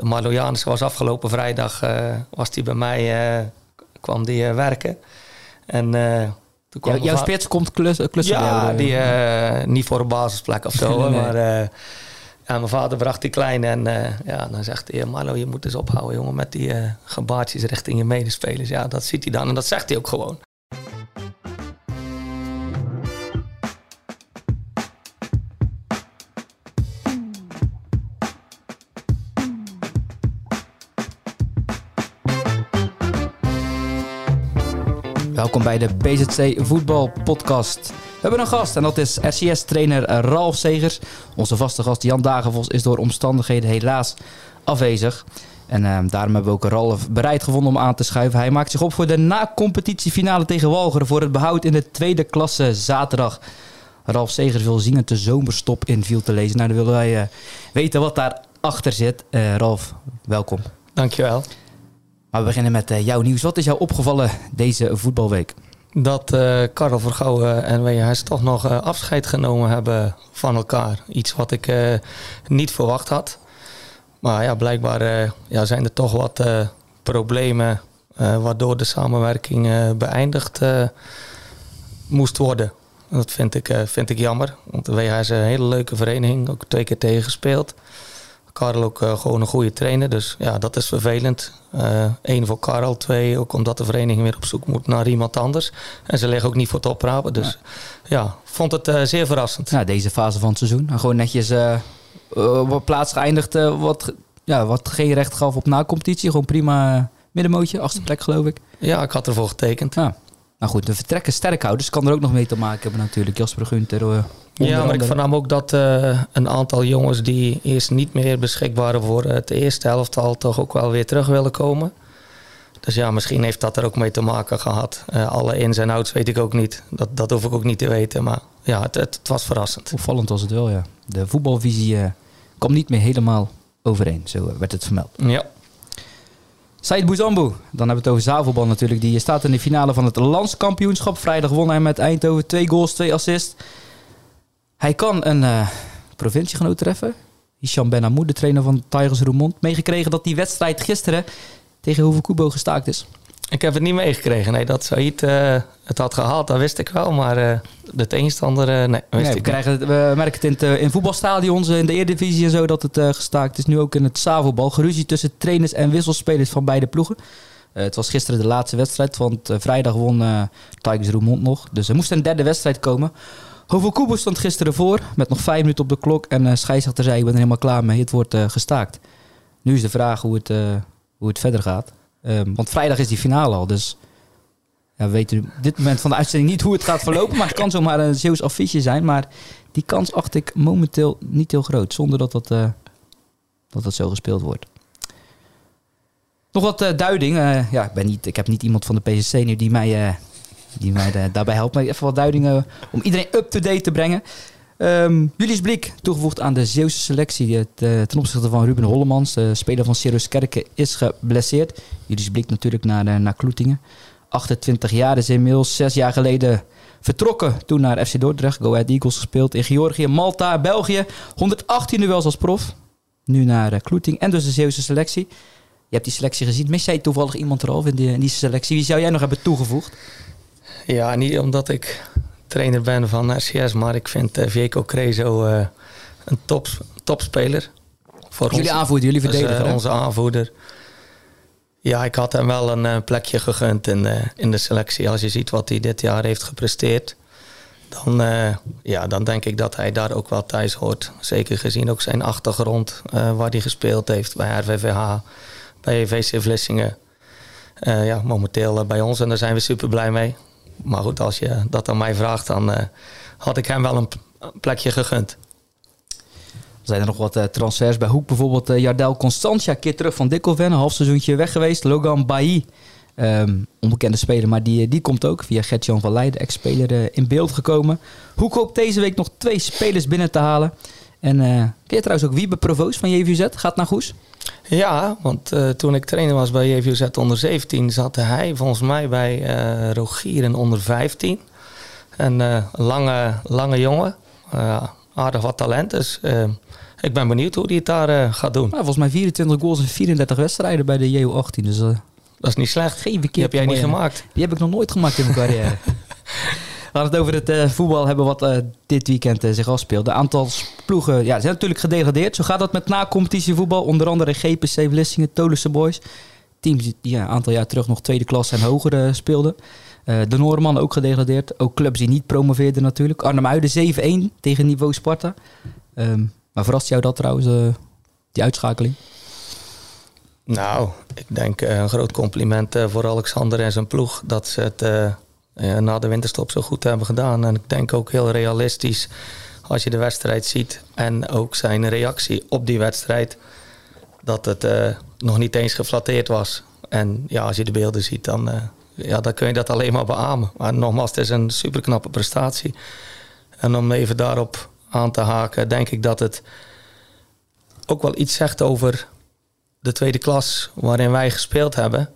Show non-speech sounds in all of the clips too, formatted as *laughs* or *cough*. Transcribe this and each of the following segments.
de was afgelopen vrijdag, was hij bij mij, kwam die werken. En toen kwam jouw spits komt klussen? ja, die, niet voor een basisplek of zo, *laughs* maar... Ja, mijn vader bracht die kleine en ja, dan zegt hij... Marlo, je moet eens ophouden, jongen, met die uh, gebaartjes richting je medespelers. Ja, dat ziet hij dan en dat zegt hij ook gewoon. Welkom bij de BZC Voetbal Podcast. We hebben een gast en dat is RCS-trainer Ralf Segers. Onze vaste gast Jan Dagenvos is door omstandigheden helaas afwezig. En uh, daarom hebben we ook Ralf bereid gevonden om aan te schuiven. Hij maakt zich op voor de na-competitiefinale tegen Walcheren voor het behoud in de tweede klasse zaterdag. Ralf Segers wil zingen te zomerstop in viel te lezen. Nou, dan willen wij uh, weten wat daarachter zit. Uh, Ralf, welkom. Dankjewel. Maar we beginnen met uh, jouw nieuws. Wat is jou opgevallen deze voetbalweek? Dat uh, Karel Vergouwen en WHS toch nog uh, afscheid genomen hebben van elkaar. Iets wat ik niet verwacht had. Maar ja, blijkbaar ja, zijn er toch wat problemen waardoor de samenwerking beëindigd moest worden. Dat vind ik, vind ik jammer. Want WHS is een hele leuke vereniging. Ook twee keer tegengespeeld. Karel ook uh, gewoon een goede trainer. Dus ja, dat is vervelend. Eén uh, voor Karel, twee ook omdat de vereniging weer op zoek moet naar iemand anders. En ze liggen ook niet voor het oprapen. Dus ja, ja vond het uh, zeer verrassend. Ja, deze fase van het seizoen. gewoon netjes op plaats geëindigd. wat, ja, wat geen recht gaf op na-competitie. Gewoon prima middenmootje, achtste plek geloof ik. Ja, ik had ervoor getekend. Ja. Nou goed, de vertrekken sterkhouders kan er ook nog mee te maken hebben natuurlijk. Jasper Gunter, ja, maar ik vernam ook dat uh, een aantal jongens die eerst niet meer beschikbaar waren voor het eerste elftal toch ook wel weer terug willen komen. Dus ja, misschien heeft dat er ook mee te maken gehad. Uh, alle ins en outs weet ik ook niet. Dat, dat hoef ik ook niet te weten. Maar ja, het, het, was verrassend. Opvallend was het wel, ja. De voetbalvisie uh, kwam niet meer helemaal overeen. Zo werd het vermeld. Ja. Said Bouzambou, dan hebben we het over zaalvoetbal natuurlijk. Die staat in de finale van het landskampioenschap. Vrijdag won hij met Eindhoven twee goals, twee assists. Hij kan een uh, provinciegenoot treffen. Hisham Ben de trainer van Tigers Roermond. Meegekregen dat die wedstrijd gisteren tegen Hoeve Kubo gestaakt is. Ik heb het niet meegekregen. Nee, dat Said uh, het had gehaald, dat wist ik wel. Maar uh, de tegenstander, uh, nee, wist nee, we, krijgen het, we merken het in, in voetbalstadions, in de Eredivisie en zo, dat het gestaakt is. Nu ook in het Savorbal. Geruzie tussen trainers en wisselspelers van beide ploegen. het was gisteren de laatste wedstrijd, want vrijdag won Tigers Roermond nog. Dus er moest een derde wedstrijd komen. Hoeveel stond gisteren voor met nog vijf minuten op de klok. En uh, scheidsrechter zei, ik ben er helemaal klaar mee. Het wordt uh, gestaakt. Nu is de vraag hoe het, uh, hoe het verder gaat. Um, want vrijdag is die finale al. Dus ja, we weten op dit moment van de uitzending niet hoe het gaat verlopen. maar het kan zomaar een Zeeuws affiche zijn. Maar die kans acht ik momenteel niet heel groot. Zonder dat dat, dat, dat zo gespeeld wordt. Nog wat duiding. ja, ik, ben niet, ik heb niet iemand van de PSC nu die mij die mij daarbij helpt. Maar even wat duidingen om iedereen up-to-date te brengen. Um, Julius Blik, toegevoegd aan de Zeeuwse selectie het, uh, ten opzichte van Ruben Hollemans. De speler van Sirius Kerken is geblesseerd. Julius Blik natuurlijk naar, uh, naar Kloetingen. 28 jaar is inmiddels, zes jaar geleden vertrokken. Toen naar FC Dordrecht, Go Ahead Eagles gespeeld in Georgië, Malta, België. 118 duels als prof. Nu naar uh, en dus de Zeeuwse selectie. Je hebt die selectie gezien. Mis jij toevallig iemand erop in die, in die selectie? Wie zou jij nog hebben toegevoegd? Ja, niet omdat ik trainer ben van RCS, maar ik vind uh, Vieco Crezo uh, een top, topspeler. Voor jullie aanvoerder, jullie dus, verdediger. Uh, onze aanvoerder. Ja, ik had hem wel een plekje gegund in, in de selectie. Als je ziet wat hij dit jaar heeft gepresteerd, dan, ja, dan denk ik dat hij daar ook wel thuis hoort. Zeker gezien ook zijn achtergrond, waar hij gespeeld heeft bij RVVH, bij VC Vlissingen. ja, momenteel bij ons en daar zijn we super blij mee. Maar goed, als je dat aan mij vraagt, dan uh, had ik hem wel een plekje gegund. Zijn er nog wat uh, transfers bij Hoek? Bijvoorbeeld uh, Jardel Constantia, keer terug van Dikkelven. Een half seizoentje weg geweest. Logan Bailly, um, onbekende speler, maar die, die komt ook via Gertjan van Leiden, ex-speler, in beeld gekomen. Hoek hoopt deze week nog twee spelers binnen te halen. En uh, ken je trouwens ook Wiebe Provoost van JVZ? Gaat naar Goes? Ja, want uh, toen ik trainer was bij JVZ onder 17 zat hij volgens mij bij uh, Rogier in onder 15. Een lange, lange jongen, aardig wat talent. Dus ik ben benieuwd hoe hij het daar eh, gaat doen. Nou, volgens mij 24 goals in 34 wedstrijden bij de JO18. Dus uh, dat is niet slecht. Geen. Die heb jij niet gemaakt. Die heb ik nog nooit gemaakt in mijn *laughs* carrière. We gaan het over het uh, voetbal hebben wat uh, dit weekend uh, zich afspeelde. De aantal ploegen ja, zijn natuurlijk gedegradeerd. Zo gaat dat met na-competitievoetbal. Onder andere GPC Vlissingen, Tolusse Boys. Teams die een aantal jaar terug nog tweede klas en hoger speelden. de Noorman ook gedegradeerd. Ook clubs die niet promoveerden natuurlijk. Arnhem-Uiden 7-1 tegen niveau Sparta. Um, maar verrast jou dat trouwens, die uitschakeling? Nou, ik denk een groot compliment voor Alexander en zijn ploeg. Dat ze het na de winterstop zo goed hebben gedaan. En ik denk ook heel realistisch als je de wedstrijd ziet en ook zijn reactie op die wedstrijd, dat het uh, nog niet eens geflatteerd was. En ja, als je de beelden ziet, dan, uh, ja, dan kun je dat alleen maar beamen. Maar nogmaals, het is een superknappe prestatie. En om even daarop aan te haken, denk ik dat het ook wel iets zegt over de tweede klas waarin wij gespeeld hebben.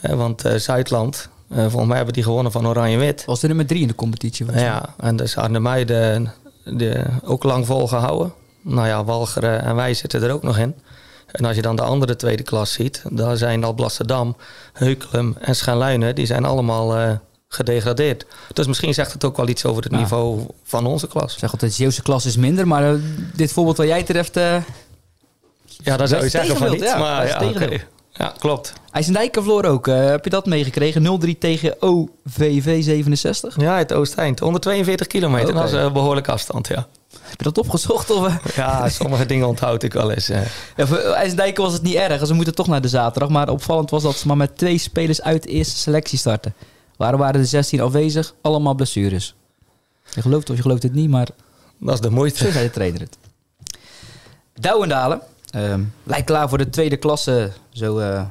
want Zuidland, uh, volgens mij hebben die gewonnen van Oranje-Wit. Was de nummer drie in de competitie. Ja, en dus Arnhem de, de, ook lang volgehouden. Nou ja, Walcheren en wij zitten er ook nog in. En als je dan de andere tweede klas ziet, daar zijn Alblasserdam, Heukelum en Schenluinen, die zijn allemaal uh, gedegradeerd. Dus misschien zegt het ook wel iets over het niveau van onze klas. zeg altijd, de Zeeuwse klas is minder, maar uh, dit voorbeeld wat jij treft... ja, daar zou je zeggen van niet, ja, maar ja, okay. Ja, klopt. IJsendijk verloor ook. Uh, heb je dat meegekregen? 0-3 tegen OVV 67? Ja, het Oost-Eind. 142 kilometer. Okay. Dat is een behoorlijke afstand, ja. Heb je dat opgezocht? Of? Eh? Ja, sommige dingen onthoud ik wel eens. Uh. Ja, voor IJsendijk was het niet erg. Ze moeten toch naar de zaterdag. Maar opvallend was dat ze maar met twee spelers uit de eerste selectie starten. Waar waren de 16 afwezig? Allemaal blessures. Je gelooft of je gelooft het niet, maar... Dat is de moeite. Zo zei de trainer het. Douwendalen Um, lijkt klaar voor de tweede klasse, zo, uh,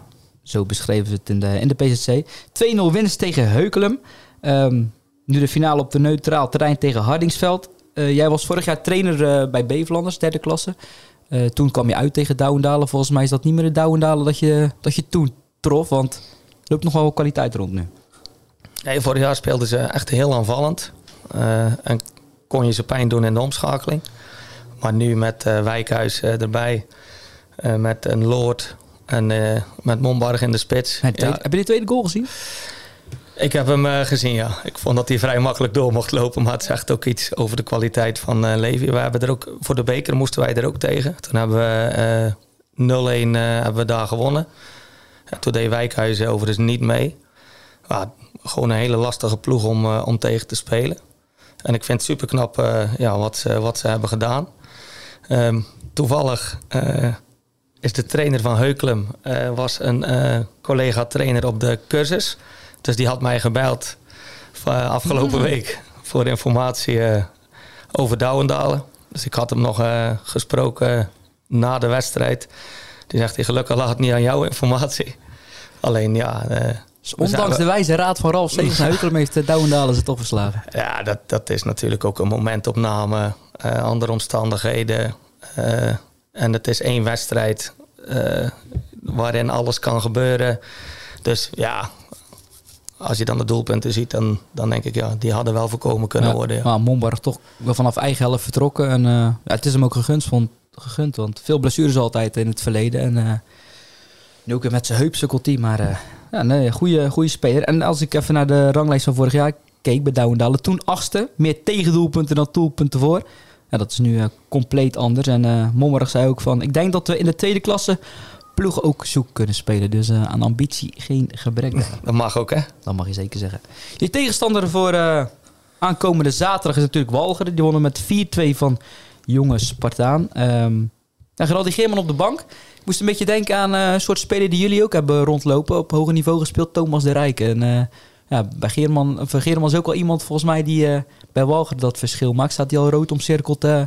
zo beschreven ze het in de, in de PZC. 2-0 winst tegen Heukelum. Um, nu de finale op de neutraal terrein tegen Hardingsveld. Uh, jij was vorig jaar trainer uh, bij Bevelanders, derde klasse. toen kwam je uit tegen Douwendalen. Volgens mij is dat niet meer de Douwendalen dat je, dat je toen trof, want er loopt nog wel kwaliteit rond nu. Vorig jaar speelden ze echt heel aanvallend. en kon je ze pijn doen in de omschakeling. Maar nu met Wijkhuis erbij uh, met een Lord en uh, met Mombarg in de spits. Heb je die tweede goal gezien? Ik heb hem uh, gezien, ja. Ik vond dat hij vrij makkelijk door mocht lopen. Maar het zegt ook iets over de kwaliteit van Levi. We hebben er ook, voor de beker moesten wij er ook tegen. Toen hebben we 0-1 hebben we daar gewonnen. Ja, toen deed Wijkhuizen overigens niet mee. Ja, gewoon een hele lastige ploeg om, om tegen te spelen. En ik vind het super knap ja, wat, ze, wat ze hebben gedaan. Um, toevallig is de trainer van Heukelum, uh, was een uh, collega trainer op de cursus. Dus die had mij gebeld afgelopen mm. *laughs* week voor informatie over Douwendalen. Dus ik had hem nog gesproken na de wedstrijd. Die zegt hij, gelukkig lag het niet aan jouw *laughs* informatie. Alleen ja... Ondanks de wijze raad van Ralf Stevens Heukelum heeft Douwendalen ze toch verslagen. Ja, dat, dat is natuurlijk ook een momentopname. andere omstandigheden. En het is één wedstrijd uh, waarin alles kan gebeuren. Dus ja, als je dan de doelpunten ziet, dan, dan denk ik, ja, die hadden wel voorkomen kunnen worden. Ja. Maar Mombarg toch wel vanaf eigen helft vertrokken. En ja, het is hem ook gegund, vond, gegund, want veel blessures altijd in het verleden. En nu ook weer met zijn heup sukkelt hij, maar ja, nee, goede, goede speler. En als ik even naar de ranglijst van vorig jaar keek bij Douwendalen, toen achtste, meer tegendoelpunten dan doelpunten voor. Ja, dat is nu uh, compleet anders. En uh, Mommerig zei ook van... Ik denk dat we in de tweede klasse ploegen ook zoek kunnen spelen. Dus uh, aan ambitie geen gebrek. *laughs* Dat mag ook, hè? Dat mag je zeker zeggen. Je tegenstander voor aankomende zaterdag is natuurlijk Walcheren. Die wonnen met 4-2 van jonge Spartaan. Um, en Geraldi Geerman op de bank. Ik moest een beetje denken aan een soort speler die jullie ook hebben rondlopen. Op hoger niveau gespeeld, Thomas de Rijk. En ja, bij Geerman, voor Geerman is ook wel iemand volgens mij die uh, bij Walger dat verschil maakt. Staat hij al rood omcirkeld uh,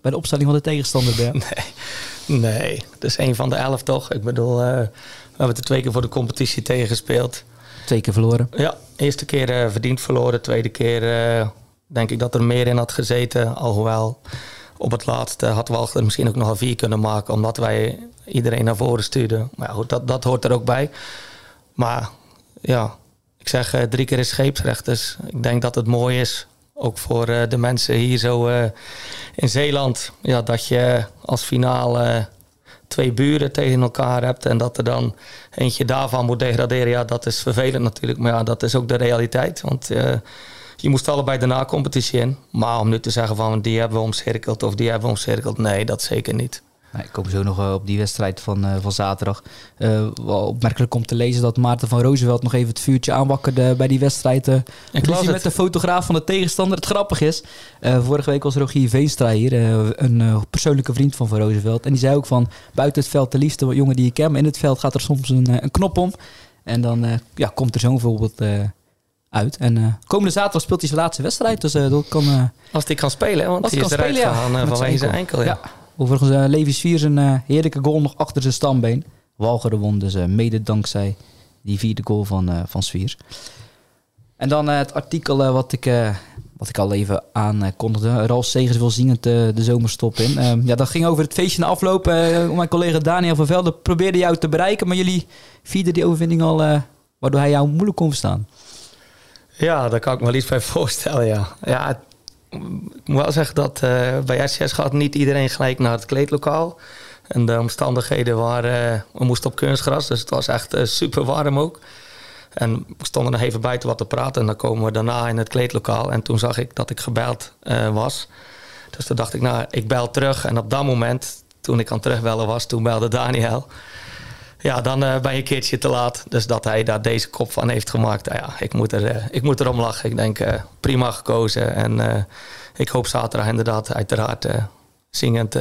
bij de opstelling van de tegenstander? Bij? *laughs* Nee, nee, dat is een van de elf toch? Ik bedoel, we hebben er twee keer voor de competitie tegen gespeeld. Twee keer verloren? Ja, eerste keer verdiend verloren. Tweede keer denk ik dat er meer in had gezeten. Alhoewel op het laatste had Walger misschien ook nog een vier kunnen maken. Omdat wij iedereen naar voren stuurden. Maar ja, goed, dat, dat hoort er ook bij. Maar ja, ik zeg uh, drie keer is scheepsrecht. Dus ik denk dat het mooi is ook voor de mensen hier zo in Zeeland. Ja, dat je als finale twee buren tegen elkaar hebt en dat er dan eentje daarvan moet degraderen. Ja, dat is vervelend natuurlijk. Maar ja, dat is ook de realiteit. Want je moest allebei de na-competitie in. Maar om nu te zeggen van die hebben we omcirkeld of die hebben we omcirkeld. Nee, dat zeker niet. Nee, ik kom zo nog eh, op die wedstrijd van, uh, van zaterdag. Uh, wel opmerkelijk om te lezen dat Maarten van Roosevelt nog even het vuurtje aanwakkerde bij die wedstrijd. Uh, ik met de fotograaf van de tegenstander. Het grappig is, vorige week was Rogier Veenstra hier, een persoonlijke vriend van Van Roosevelt. En die zei ook van, buiten het veld de liefste jongen die je ken. Maar in het veld gaat er soms een, een knop om. En dan ja, komt er zo'n voorbeeld uit. En komende zaterdag speelt hij zijn laatste wedstrijd. Dus dat kan... Als hij kan spelen, want hij is eruit spelen, gegaan ja, vanwege zijn enkel. ja. ja. Overigens, uh, Levi Svier een uh, heerlijke goal nog achter zijn stambeen. Walcheren won dus uh, mede dankzij die vierde goal van, uh, van Sviers. En dan het artikel wat, ik, wat ik al even aankondigde. Ralf Segers wil zingend de zomerstop in. Ehm, ja, dat ging over het feestje na afloop. mijn collega Daniel van Velde probeerde jou te bereiken. Maar jullie vierden die overwinning al, waardoor hij jou moeilijk kon verstaan. Ja, daar kan ik me wel iets bij *laughs* voorstellen, ja. Ja, ik moet wel zeggen dat uh, bij SCS gaat niet iedereen gelijk naar het kleedlokaal. En de omstandigheden waren, uh, we moesten op kunstgras, dus het was echt uh, super warm ook. En we stonden nog even buiten wat te praten en dan komen we daarna in het kleedlokaal. En toen zag ik dat ik gebeld was. Dus toen dacht ik, nou, ik bel terug. En op dat moment, toen ik aan het terugbellen was, toen belde Daniel. Ja, dan ben je een keertje te laat. Dus dat hij daar deze kop van heeft gemaakt. Nou ja, ik moet, er, ik moet erom lachen. Ik denk, prima gekozen. En ik hoop zaterdag inderdaad uiteraard zingend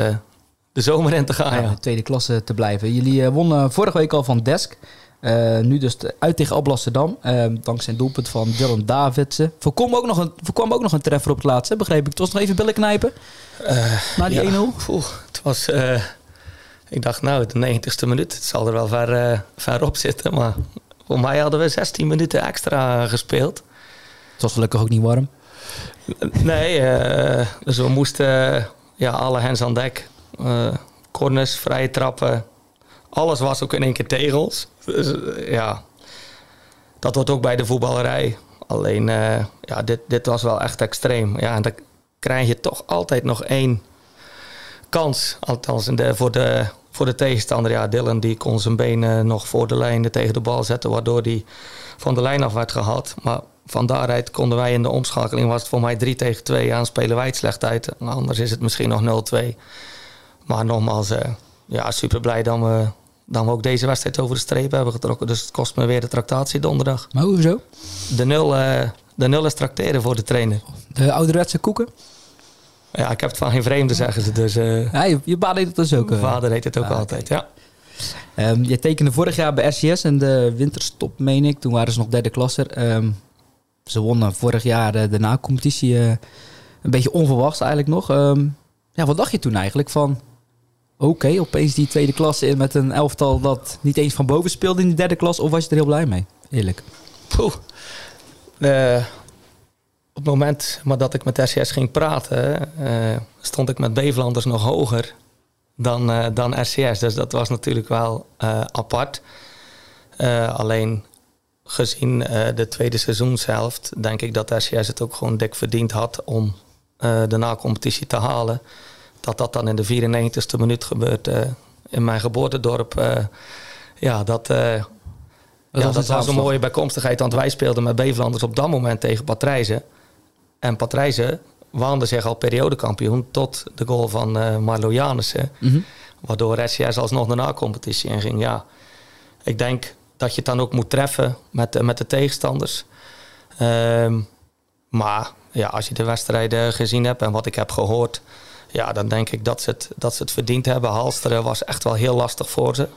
de zomer in te gaan. Ja, tweede klasse te blijven. Jullie wonnen vorige week al van Desk. nu dus uit tegen Alblasserdam. Uh, dankzij een doelpunt van Dylan Davidsen. Voorkwam ook, nog een, voorkwam ook nog een treffer op het laatste, begreep ik. Het was nog even billen knijpen. Na die ja, 1-0. Het was... ik dacht, nou, de 90ste minuut. Het zal er wel ver, ver op zitten. Maar voor mij hadden we 16 minuten extra gespeeld. Het was gelukkig ook niet warm. Nee, uh, dus we moesten ja, alle hens aan dek. Uh, corners, vrije trappen. Alles was ook in één keer tegels. Dus uh, ja, dat wordt ook bij de voetballerij. Alleen, ja, dit, dit was wel echt extreem. Ja, en dan krijg je toch altijd nog één kans. Althans, de, voor, de, voor de tegenstander. Ja, Dylan die kon zijn benen nog voor de lijn tegen de bal zetten. Waardoor hij van de lijn af werd gehad. Maar van daaruit konden wij in de omschakeling, was het voor mij 3 tegen 2. Aan spelen wij het slecht uit. Anders is het misschien nog 0-2. Maar nogmaals, uh, ja, super blij dat we, dat we ook deze wedstrijd over de streep hebben getrokken. Dus het kost me weer de tractatie donderdag. Maar hoezo? De nul, uh, de nul is tracteren voor de trainer. De ouderwetse koeken? Ja, ik heb het van geen vreemde, zeggen ze. Dus, uh, ja, je, je vader deed het dus ook? Mijn vader deed het ook ah, altijd, ja. Um, je tekende vorig jaar bij RCS en de winterstop, meen ik. Toen waren ze nog derde klasser. Um, ze wonnen vorig jaar de, de na-competitie uh, een beetje onverwachts eigenlijk nog. Um, ja, wat dacht je toen eigenlijk van... Oké, opeens die tweede klasse in met een elftal dat niet eens van boven speelde in de derde klas. Of was je er heel blij mee? Eerlijk. Poeh. Uh, het moment maar dat ik met RCS ging praten, uh, stond ik met Bevelanders nog hoger dan, uh, dan RCS. Dus dat was natuurlijk wel apart. alleen gezien de tweede seizoenshelft, denk ik dat RCS het ook gewoon dik verdiend had om de na-competitie te halen. Dat dat dan in de 94ste minuut gebeurt in mijn geboortedorp. ja, dat, dat, ja, dat was een mooie bijkomstigheid. Want wij speelden met Bevelanders op dat moment tegen Patrijzen. En Patrijzen waande zich al periodekampioen tot de goal van Marlo Janissen. Mm -hmm. Waardoor RCS alsnog de na-competitie inging. Ja, ik denk dat je het dan ook moet treffen met, met de tegenstanders. Ehm, maar ja, als je de wedstrijden gezien hebt en wat ik heb gehoord, ja, dan denk ik dat ze het, dat ze het verdiend hebben. Halsteren was echt wel heel lastig voor ze.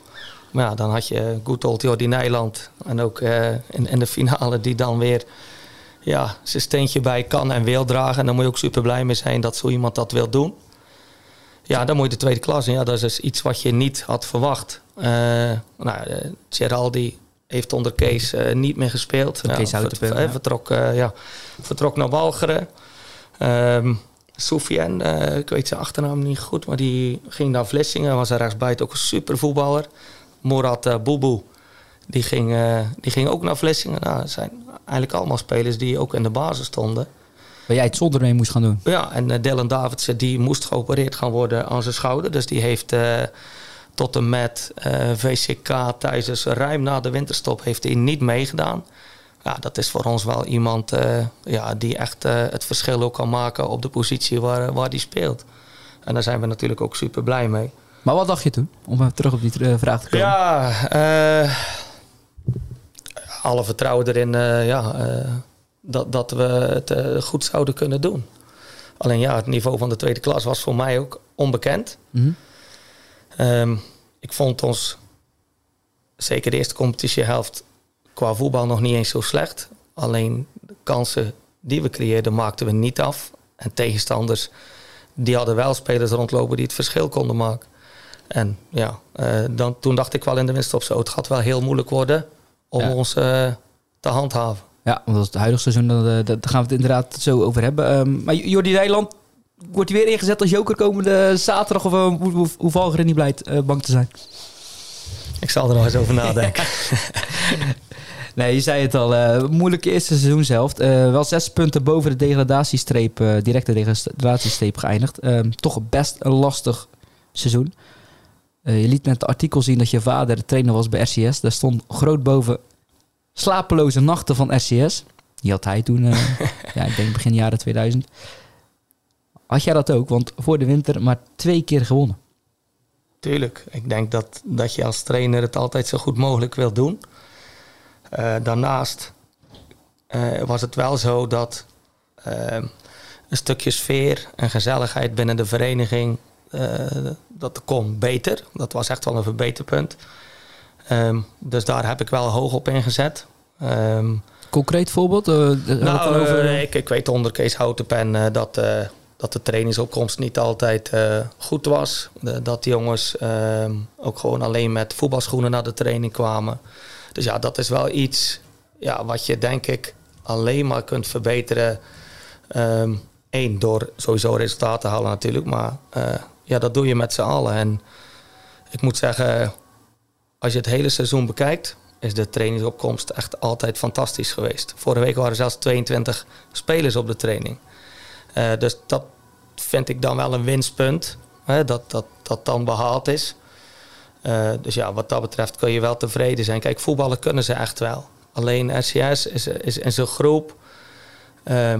Maar ja, dan had je good old Jordi Nijland. En ook uh, in, in de finale die dan weer ja, zijn steentje bij kan en wil dragen. En dan moet je ook super blij mee zijn dat zo iemand dat wil doen. Ja, dan moet je de tweede klas in. Ja, dat is dus iets wat je niet had verwacht. Uh, nou, uh, Geraldi heeft onder Kees uh, niet meer gespeeld. Ja, Kees vert, ja. vertrok, ja, vertrok naar Walcheren. Um, ik weet zijn achternaam niet goed, maar die ging naar Vlissingen. Was er rechtsbuiten ook een super voetballer. Morat Boubou, die ging, die ging ook naar Vlissingen. Nou, zijn eigenlijk allemaal spelers die ook in de basis stonden. Waar jij het zonder mee moest gaan doen. Ja, en uh, Dylan Davidsen die moest geopereerd gaan worden aan zijn schouder. Dus die heeft uh, tot en met uh, VCK tijdens ruim na de winterstop heeft hij niet meegedaan. Ja, dat is voor ons wel iemand ja, die echt het verschil ook kan maken op de positie waar, waar die speelt. En daar zijn we natuurlijk ook super blij mee. Maar wat dacht je toen? Om even terug op die vraag te komen. Ja, alle vertrouwen erin ja, dat, dat we het goed zouden kunnen doen. Alleen ja, het niveau van de tweede klas was voor mij ook onbekend. Mhm. Um, ik vond ons, zeker de eerste competitiehelft, qua voetbal nog niet eens zo slecht. Alleen de kansen die we creëerden maakten we niet af. En tegenstanders, die hadden wel spelers rondlopen die het verschil konden maken. En ja, uh, dan, toen dacht ik wel in de winst op zo. Het gaat wel heel moeilijk worden om Ja. ons uh, te handhaven. Ja, want dat is het huidige seizoen, daar, daar gaan we het inderdaad zo over hebben. Ehm, maar Jordi Rijland, wordt hij weer ingezet als joker komende zaterdag? Of uh, hoe, hoe, hoe val je er niet blij uh, bang te zijn? Ik zal er nog eens over nadenken. *laughs* *laughs* nee, je zei het al. Uh, moeilijke eerste seizoen zelf. Wel zes punten boven de degradatiestreep, directe degradatiestreep geëindigd. Ehm, toch best een lastig seizoen. Eh, je liet net het artikel zien dat je vader de trainer was bij RCS. Daar stond groot boven slapeloze nachten van RCS. Die had hij toen, uh, *laughs* ja, ik denk begin jaren 2000. Had jij dat ook? Want voor de winter maar twee keer gewonnen. Tuurlijk. Ik denk dat, dat je als trainer het altijd zo goed mogelijk wilt doen. Uh, daarnaast was het wel zo dat een stukje sfeer en gezelligheid binnen de vereniging... dat kon beter. Dat was echt wel een verbeterpunt. Um, dus daar heb ik wel hoog op ingezet. Um, Concreet voorbeeld? Uh, nou, over... uh, ik, ik, weet onder Kees Houtenpen dat, dat de trainingsopkomst niet altijd goed was. De, dat die jongens ehm, ook gewoon alleen met voetbalschoenen naar de training kwamen. Dus ja, dat is wel iets ja, wat je denk ik alleen maar kunt verbeteren. Eén, door sowieso resultaten te halen natuurlijk. Maar ja, dat doe je met z'n allen. En ik moet zeggen, als je het hele seizoen bekijkt, is de trainingsopkomst echt altijd fantastisch geweest. Vorige week waren er zelfs 22 spelers op de training. Uh, dus dat vind ik dan wel een winstpunt, hè, dat, dat dat dan behaald is. Uh, dus ja, wat dat betreft kun je wel tevreden zijn. Kijk, voetballen kunnen ze echt wel. Alleen RCS is, is, een groep uh,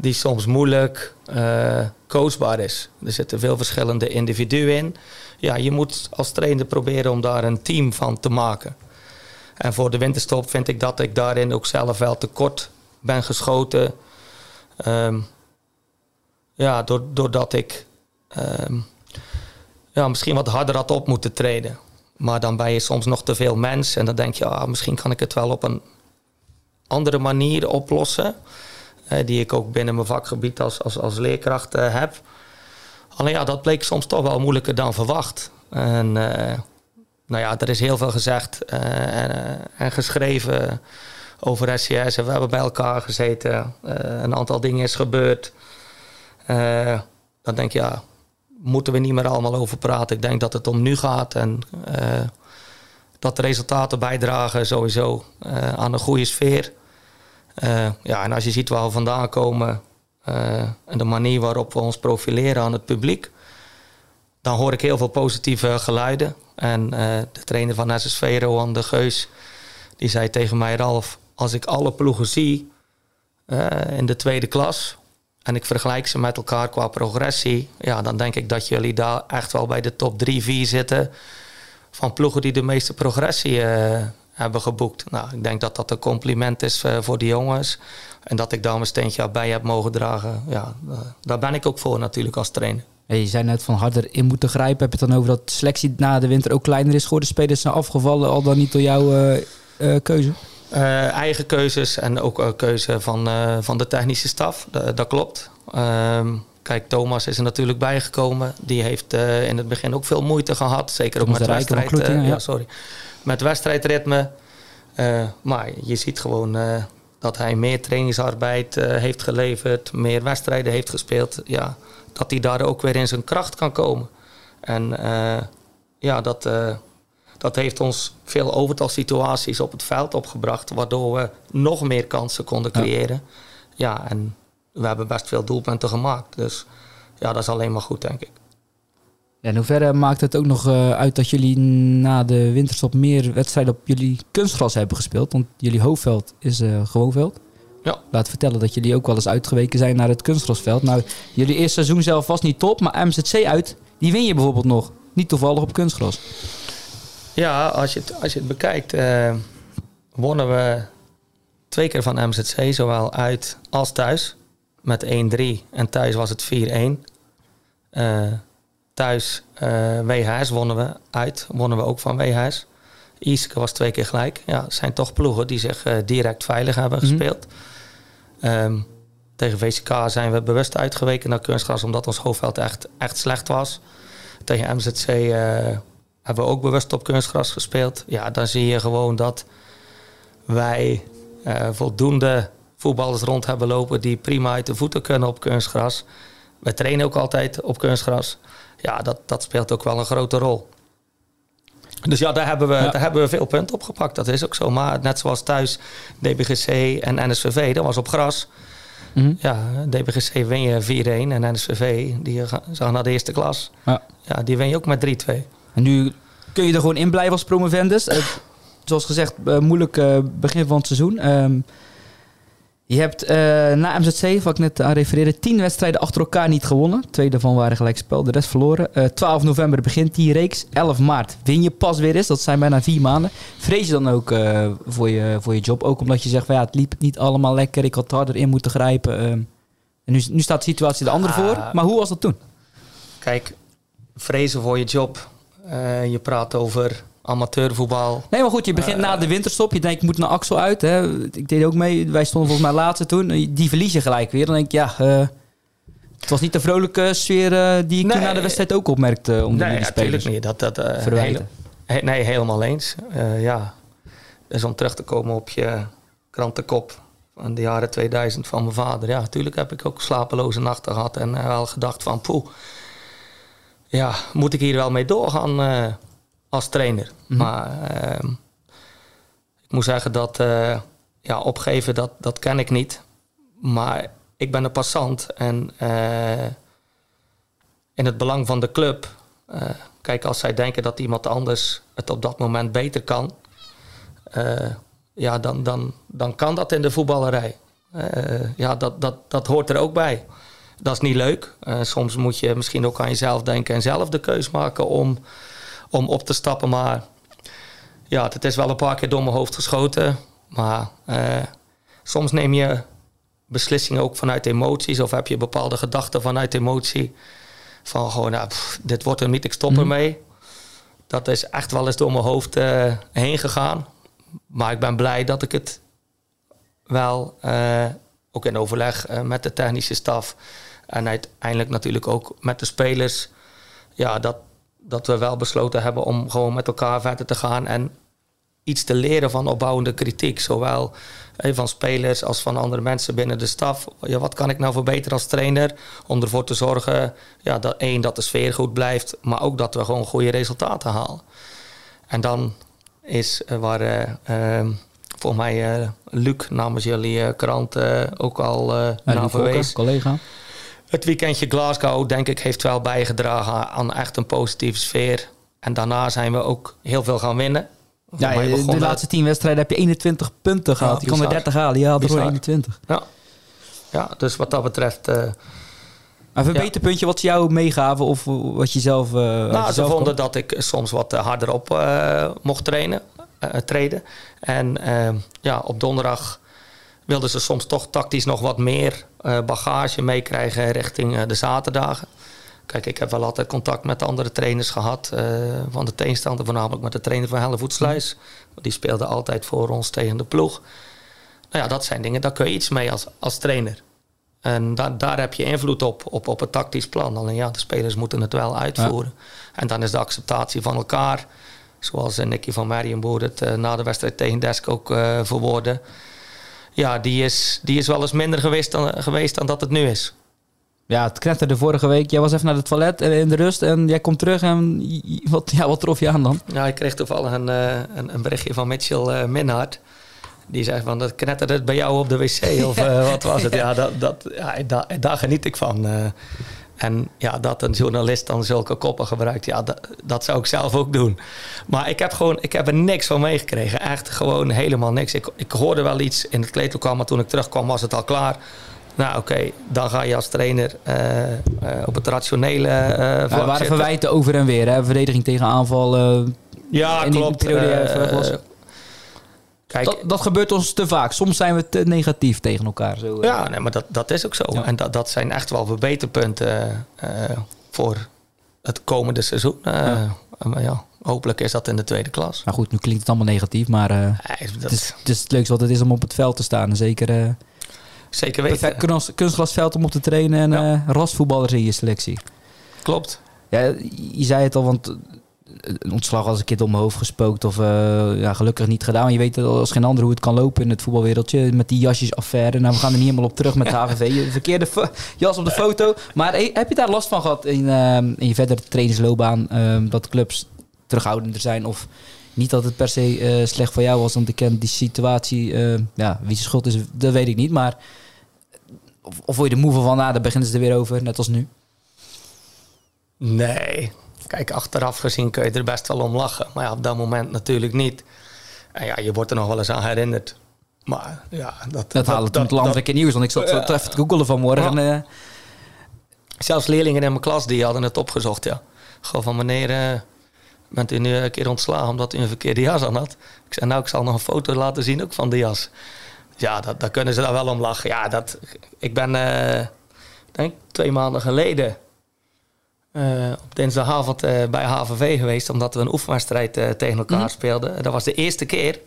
die soms moeilijk uh, coachbaar is. Er zitten veel verschillende individuen in. Ja, je moet als trainer proberen om daar een team van te maken. En voor de winterstop vind ik dat ik daarin ook zelf wel tekort ben geschoten. Um, ja, doordat ik um, ja, misschien wat harder had op moeten treden. Maar dan ben je soms nog te veel mens. En dan denk je, ah, misschien kan ik het wel op een andere manier oplossen. Die ik ook binnen mijn vakgebied als, als, als leerkracht uh, heb. Alleen ja, dat bleek soms toch wel moeilijker dan verwacht. En uh, nou ja, er is heel veel gezegd en, en, geschreven over SCS. En we hebben bij elkaar gezeten. een aantal dingen is gebeurd. dan denk je, ja, moeten we niet meer allemaal over praten. Ik denk dat het om nu gaat. En dat de resultaten bijdragen sowieso aan een goede sfeer. Uh, ja, en als je ziet waar we vandaan komen uh, en de manier waarop we ons profileren aan het publiek, dan hoor ik heel veel positieve geluiden. En uh, de trainer van SSV, Rohan de Geus, die zei tegen mij, Ralf, als ik alle ploegen zie in de tweede klas en ik vergelijk ze met elkaar qua progressie, ja, dan denk ik dat jullie daar echt wel bij de top 3, 4 zitten van ploegen die de meeste progressie hebben geboekt. Nou, ik denk dat dat een compliment is uh, voor de jongens. En dat ik daar mijn steentje bij heb mogen dragen. Ja, uh, daar ben ik ook voor natuurlijk als trainer. Hey, je zei net van harder in moeten grijpen. Heb je het dan over dat de selectie na de winter ook kleiner is geworden? Spelers zijn afgevallen, al dan niet door jouw uh, keuze? eigen keuzes en ook keuze van, van de technische staf. dat klopt. Ehm, kijk, Thomas is er natuurlijk bijgekomen. Die heeft in het begin ook veel moeite gehad. Zeker ook met wedstrijd. ja. ja, sorry met wedstrijdritme. Uh, maar je ziet gewoon uh, dat hij meer trainingsarbeid uh, heeft geleverd, meer wedstrijden heeft gespeeld. Ja, dat hij daar ook weer in zijn kracht kan komen. En ja, dat, dat heeft ons veel overtalsituaties op het veld opgebracht, waardoor we nog meer kansen konden creëren. Ja, ja en we hebben best veel doelpunten gemaakt. Dus ja, dat is alleen maar goed, denk ik. Ja, in hoeverre maakt het ook nog uh, uit dat jullie na de winterstop meer wedstrijden op jullie kunstgras hebben gespeeld? Want jullie hoofdveld is uh, gewoonveld. Ja. Laat vertellen dat jullie ook wel eens uitgeweken zijn naar het kunstgrasveld. Nou, jullie eerste seizoen zelf was niet top, maar MZC uit, die win je bijvoorbeeld nog. Niet toevallig op kunstgras. Ja, als je het, als je het bekijkt, uh, wonnen we twee keer van MZC, zowel uit als thuis. Met 1-3 en thuis was het 4-1. Uh, thuis uh, WHS wonnen we uit, wonnen we ook van WHS. Iske was twee keer gelijk. Ja, het zijn toch ploegen die zich uh, direct veilig hebben Mhm. gespeeld. Um, tegen VCK zijn we bewust uitgeweken naar kunstgras omdat ons hoofdveld echt, echt slecht was. Tegen MZC uh, hebben we ook bewust op kunstgras gespeeld. Ja, dan zie je gewoon dat wij uh, voldoende voetballers rond hebben lopen die prima uit de voeten kunnen op kunstgras. We trainen ook altijd op kunstgras. Ja, dat, dat speelt ook wel een grote rol. Dus ja, daar hebben, we, ja. daar hebben we veel punten op gepakt. Dat is ook zo. Maar net zoals thuis, DBGC en NSVV, dat was op gras. Mhm. Mm -hmm. Ja, DBGC win je 4-1 en NSVV, die gaan naar de eerste klas. Ja, ja die win je ook met 3-2. En nu kun je er gewoon in blijven als promovendus. Uh, zoals gezegd, uh, moeilijk uh, begin van het seizoen. Um, je hebt uh, na MZC, wat ik net aan refereerde, tien wedstrijden achter elkaar niet gewonnen. Twee daarvan waren gelijkspel, de rest verloren. Uh, 12 november begint die reeks. 11 maart win je pas weer eens. Dat zijn bijna vier maanden. Vrees je dan ook uh, voor, je, voor je job? Ook omdat je zegt, van, ja, het liep niet allemaal lekker. Ik had harder in moeten grijpen. en nu, nu staat de situatie de andere voor. Maar hoe was dat toen? Kijk, vrezen voor je job. Je praat over amateurvoetbal. Nee, maar goed, je begint uh, na de winterstop. Je denkt, ik moet naar Axel uit. Hè. Ik deed ook mee. Wij stonden volgens mij laatste toen. Die verlies je gelijk weer. Dan denk ik, ja... Uh, het was niet de vrolijke sfeer uh, die ik nee, toen na de wedstrijd ook opmerkte. Om nee, die natuurlijk niet. Dat, dat, hele, he, nee, helemaal eens. Ja. Dus om terug te komen op je krantenkop van de jaren 2000 van mijn vader. Ja, natuurlijk heb ik ook slapeloze nachten gehad. En wel gedacht van, poeh. Ja, moet ik hier wel mee doorgaan als trainer. Mhm. Mm -hmm. Maar uh, ik moet zeggen dat uh, ja, opgeven, dat, dat ken ik niet. Maar ik ben een passant en uh, in het belang van de club. eh, kijk, als zij denken dat iemand anders het op dat moment beter kan, eh, ja, dan, dan, dan kan dat in de voetballerij. Eh, ja, dat, dat, dat hoort er ook bij. Dat is niet leuk. Eh, soms moet je misschien ook aan jezelf denken en zelf de keus maken om om op te stappen. Maar ja, het is wel een paar keer door mijn hoofd geschoten. Maar uh, soms neem je beslissingen ook vanuit emoties. Of heb je bepaalde gedachten vanuit emotie. Van gewoon, nou, pff, dit wordt er niet, ik stop Mhm. ermee. Dat is echt wel eens door mijn hoofd uh, heen gegaan. Maar ik ben blij dat ik het wel, uh, ook in overleg uh, met de technische staf... en uiteindelijk natuurlijk ook met de spelers... ja, dat, dat we wel besloten hebben om gewoon met elkaar verder te gaan en iets te leren van opbouwende kritiek. Zowel eh, van spelers als van andere mensen binnen de staf. Ja, wat kan ik nou verbeteren als trainer? Om ervoor te zorgen ja, dat één, dat de sfeer goed blijft, maar ook dat we gewoon goede resultaten halen. En dan is uh, waar uh, uh, volgens mij uh, Luc namens jullie krant ook al naar verwees. collega. Het weekendje Glasgow, denk ik, heeft wel bijgedragen aan echt een positieve sfeer. En daarna zijn we ook heel veel gaan winnen. Ja, de, de laatste tien wedstrijden heb je 21 punten gehad. Ja, je kon er 30 halen, je had er gewoon 21. Ja. ja, dus wat dat betreft... Uh, een verbeterpuntje wat ze jou meegaven of wat je zelf... Uh, nou, je ze vonden kon? dat ik soms wat harder op uh, mocht trainen, treden. En ja, op donderdag wilden ze soms toch tactisch nog wat meer uh, bagage meekrijgen richting uh, de zaterdagen. Kijk, ik heb wel altijd contact met andere trainers gehad uh, van de tegenstander, voornamelijk met de trainer van Hellevoetsluis. Die speelde altijd voor ons tegen de ploeg. Nou ja, dat zijn dingen, daar kun je iets mee als, als trainer. En da daar heb je invloed op, op, op het tactisch plan. Alleen ja, de spelers moeten het wel uitvoeren. Ja. En dan is de acceptatie van elkaar, zoals Nicky van Marienboer het na de wedstrijd tegen Desk ook verwoordde ja, die is, die is wel eens minder geweest dan, geweest dan dat het nu is. Ja, het knetterde vorige week. Jij was even naar het toilet in de rust en jij komt terug en wat, ja, wat trof je aan dan? Ja, ik kreeg toevallig een, een, een berichtje van Mitchell uh, Minhard. die zei van, dat knetterde het bij jou op de wc of *laughs* eh, wat was het? Ja, dat, dat, ja daar, daar geniet ik van. eh. En ja, dat een journalist dan zulke koppen gebruikt, ja, dat, dat zou ik zelf ook doen. Maar ik heb gewoon, ik heb er niks van meegekregen. Echt gewoon helemaal niks. Ik, ik hoorde wel iets in het kleedlokaal, maar toen ik terugkwam was het al klaar. Nou, oké, dan ga je als trainer eh, eh, op het rationele eh Ja, er vlak waren verwijten over en weer. Hè? Verdediging tegen aanval. Ja, klopt. periode die Eh, even weg was. Kijk, dat, dat gebeurt ons te vaak. Soms zijn we te negatief tegen elkaar. Zo, eh. Ja, nee, maar dat, dat is ook zo. Ja. En dat, dat zijn echt wel verbeterpunten eh, voor het komende seizoen. Ja. Maar ja, hopelijk is dat in de tweede klas. Nou goed, nu klinkt het allemaal negatief. Maar Nee, dat het, is, het is het leukste wat het is om op het veld te staan. En zeker zeker weten. kunst- kunstgrasveld om op te trainen. En rasvoetballers in je selectie. Klopt. Ja, je zei het al, want een ontslag als een keer door mijn hoofd gespookt of eh, ja, gelukkig niet gedaan. Maar je weet als geen ander hoe het kan lopen in het voetbalwereldje met die jasjesaffaire. Nou, we gaan er niet helemaal op terug met de *laughs* HVV. Verkeerde jas op de foto. Maar hey, heb je daar last van gehad in, eh, in je verdere trainingsloopbaan? eh, dat clubs terughoudender zijn of niet dat het per se eh, slecht voor jou was, want ik ken die situatie. eh, ja, wie zijn schuld is, dat weet ik niet. Maar of, of word je er moe van, nou, daar beginnen ze er weer over, net als nu. Nee. Kijk, achteraf gezien kun je er best wel om lachen. Maar ja, op dat moment natuurlijk niet. En ja, je wordt er nog wel eens aan herinnerd. Maar ja, dat... Dat halen we met landelijke nieuws. Want ik zat zo Ja. even te googelen vanmorgen. Ja. en, eh, Zelfs leerlingen in mijn klas die hadden het opgezocht, ja. Gewoon van meneer, eh, bent u nu een keer ontslagen omdat u een verkeerde jas aan had? Ik zei, nou, ik zal nog een foto laten zien ook van de jas. Ja, dat, daar kunnen ze daar wel om lachen. Ja, dat, ik ben, eh denk twee maanden geleden eh, op dinsdagavond eh, bij HVV geweest... omdat we een oefenwedstrijd eh, tegen elkaar Mhm. speelden. Dat was de eerste keer,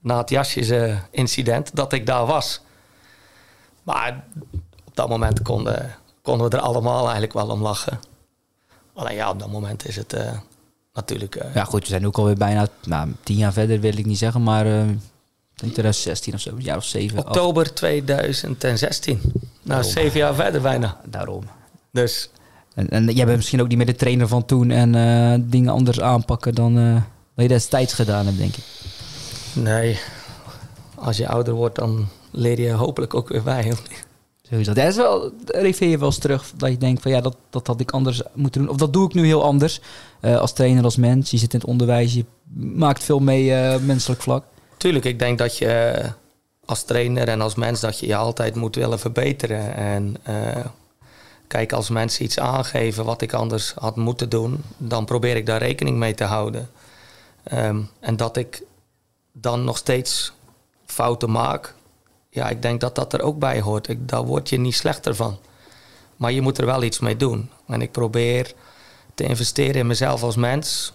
na het jasjes-incident, dat ik daar was. Maar op dat moment konden, konden we er allemaal eigenlijk wel om lachen. Alleen ja, op dat moment is het natuurlijk... ja, goed, we zijn ook alweer bijna nou, tien jaar verder, wil ik niet zeggen. Maar ik denk 2016 of zo, een jaar of zeven. oktober 2016. Nou, zeven jaar verder bijna. Daarom. Dus En, en jij bent misschien ook niet meer de trainer van toen en eh, dingen anders aanpakken dan, eh, dan je destijds gedaan hebt, denk ik. nee, als je ouder wordt, dan leer je hopelijk ook weer bij. Is dat. Is wel, refereer je wel eens terug dat je denkt van ja, dat, dat had ik anders moeten doen. Of dat doe ik nu heel anders. eh, als trainer, als mens. Je zit in het onderwijs, je maakt veel mee eh, menselijk vlak. Tuurlijk, ik denk dat je eh, als trainer en als mens dat je je altijd moet willen verbeteren. En eh, kijk, als mensen iets aangeven wat ik anders had moeten doen, dan probeer ik daar rekening mee te houden. Ehm, en dat ik dan nog steeds fouten maak, ja, ik denk dat dat er ook bij hoort. Ik, daar word je niet slechter van. Maar je moet er wel iets mee doen. En ik probeer te investeren in mezelf als mens,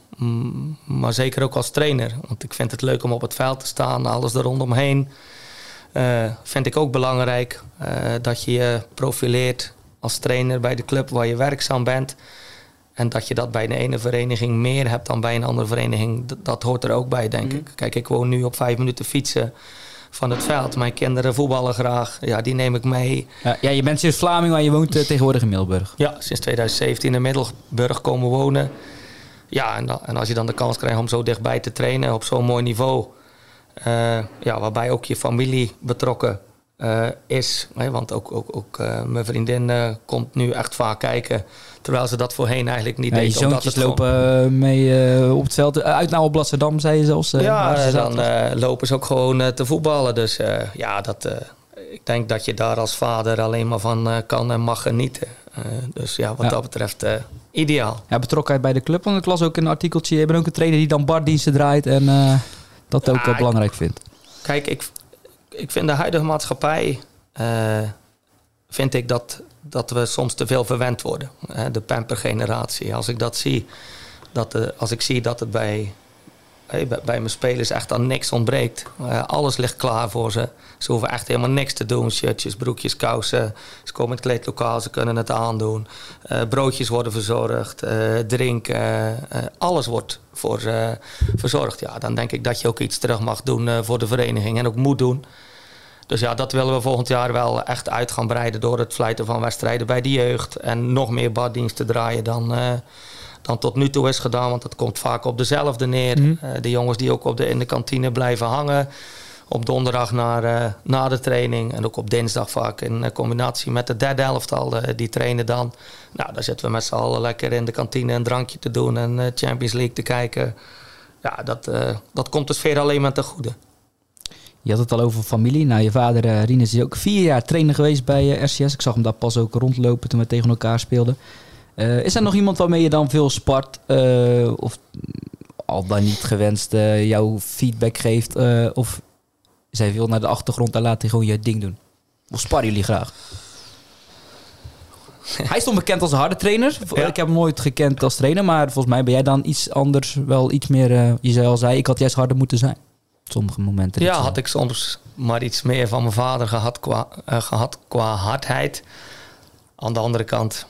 maar zeker ook als trainer. Want ik vind het leuk om op het veld te staan, alles er rondomheen. Eh, vind ik ook belangrijk eh, dat je je profileert als trainer bij de club waar je werkzaam bent. En dat je dat bij de ene vereniging meer hebt dan bij een andere vereniging, dat hoort er ook bij, denk Mhm. ik. Kijk, ik woon nu op vijf minuten fietsen van het veld. Mijn kinderen voetballen graag. Ja, die neem ik mee. Ja, ja, je bent sinds Vlaming, maar je woont eh, tegenwoordig in Middelburg. Ja, sinds 2017 in Middelburg komen wonen. Ja, en, en als je dan de kans krijgt om zo dichtbij te trainen op zo'n mooi niveau. eh, ja, waarbij ook je familie betrokken eh, is. Hè, want ook, ook, ook eh, mijn vriendin eh, komt nu echt vaak kijken. Terwijl ze dat voorheen eigenlijk niet Ja, je deed. omdat zoontjes het gewoon- lopen mee op het veld. Uit nou op Blasserdam, zei je zelfs. ja, ze dan lopen ze ook gewoon te voetballen. Dus ja, dat, ik denk dat je daar als vader alleen maar van kan en mag genieten. Dus ja, wat Ja. dat betreft ideaal. Ja, betrokkenheid bij de club. Want ik las ook een artikeltje. Je bent ook een trainer die dan bardiensten draait. En dat ook Ja, wel ik- belangrijk vindt. Kijk, ik, ik vind de huidige maatschappij. eh, vind ik dat, dat we soms te veel verwend worden. Hè, de pampergeneratie. Als ik dat zie, dat de, als ik zie dat het bij, bij, mijn spelers echt aan niks ontbreekt. Eh, alles ligt klaar voor ze. Ze hoeven echt helemaal niks te doen. Shirtjes, broekjes, kousen. Ze komen in het kleedlokaal, ze kunnen het aandoen. Eh, broodjes worden verzorgd, eh, drinken. eh, alles wordt voor, eh, verzorgd. Ja, dan denk ik dat je ook iets terug mag doen eh, voor de vereniging en ook moet doen. Dus ja, dat willen we volgend jaar wel echt uit gaan breiden door het fluiten van wedstrijden bij de jeugd. En nog meer baddiensten draaien dan, eh, dan tot nu toe is gedaan. Want het komt vaak op dezelfde neer. Mhm. Eh, de jongens die ook op de, in de kantine blijven hangen. op donderdag naar, na de training. En ook op dinsdag vaak in combinatie met de derde elftal. die trainen dan. Nou, daar zitten we met z'n allen lekker in de kantine een drankje te doen en Champions League te kijken. Ja, dat, dat komt de sfeer alleen maar ten goede. Je had het al over familie. Nou, je vader uh, Rinus is ook vier jaar trainer geweest bij uh, RCS. Ik zag hem daar pas ook rondlopen toen we tegen elkaar speelden. Uh, is er nog iemand waarmee je dan veel spart? of al dan niet gewenst jouw feedback geeft? of zij veel naar de achtergrond en laat hij gewoon je ding doen? Of sparren jullie graag? *laughs* Hij stond bekend als een harde trainer. Ik heb hem nooit gekend als trainer. Maar volgens mij ben jij dan iets anders. Wel iets meer, je zei al zei, ik had juist harder moeten zijn sommige momenten. Ja, had ik soms maar iets meer van mijn vader gehad qua, uh, gehad qua hardheid. Aan de andere kant,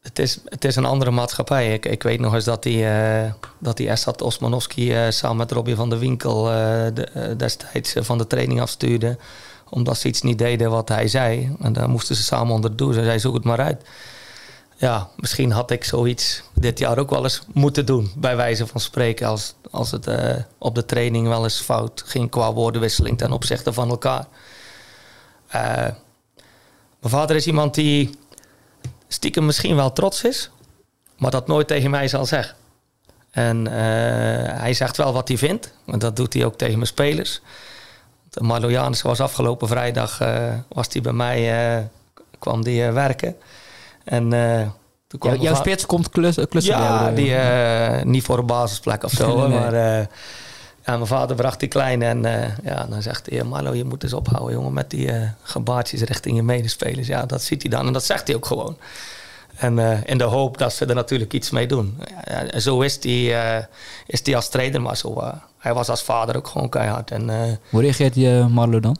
het is, het is een andere maatschappij. Ik, ik weet nog eens dat die, uh, dat die Esat Osmanowski uh, samen met Robbie van der Winkel de, destijds van de training afstuurde. Omdat ze iets niet deden wat hij zei. En daar moesten ze samen onder doen. Ze zei, zoek het maar uit ja, misschien had ik zoiets dit jaar ook wel eens moeten doen. Bij wijze van spreken. Als, als het uh, op de training wel eens fout ging qua woordenwisseling ten opzichte van elkaar. Uh, mijn vader is iemand die stiekem misschien wel trots is. Maar dat nooit tegen mij zal zeggen. En uh, hij zegt wel wat hij vindt. En dat doet hij ook tegen mijn spelers. Marlo Janus was afgelopen vrijdag was hij bij mij, kwam die werken. En kwam jouw spits komt klussen? klussen ja, die, uh, niet voor een basisplek of zo. *laughs* Maar uh, ja, mijn vader bracht die kleine en ja, dan zegt hij... Marlo, je moet eens ophouden, jongen, met die gebaartjes richting je medespelers. Ja, dat ziet hij dan en dat zegt hij ook gewoon. En in de hoop dat ze er natuurlijk iets mee doen. Ja, zo is hij is die als trainer, maar zo, hij was als vader ook gewoon keihard. En, Hoe reageert je Marlo dan?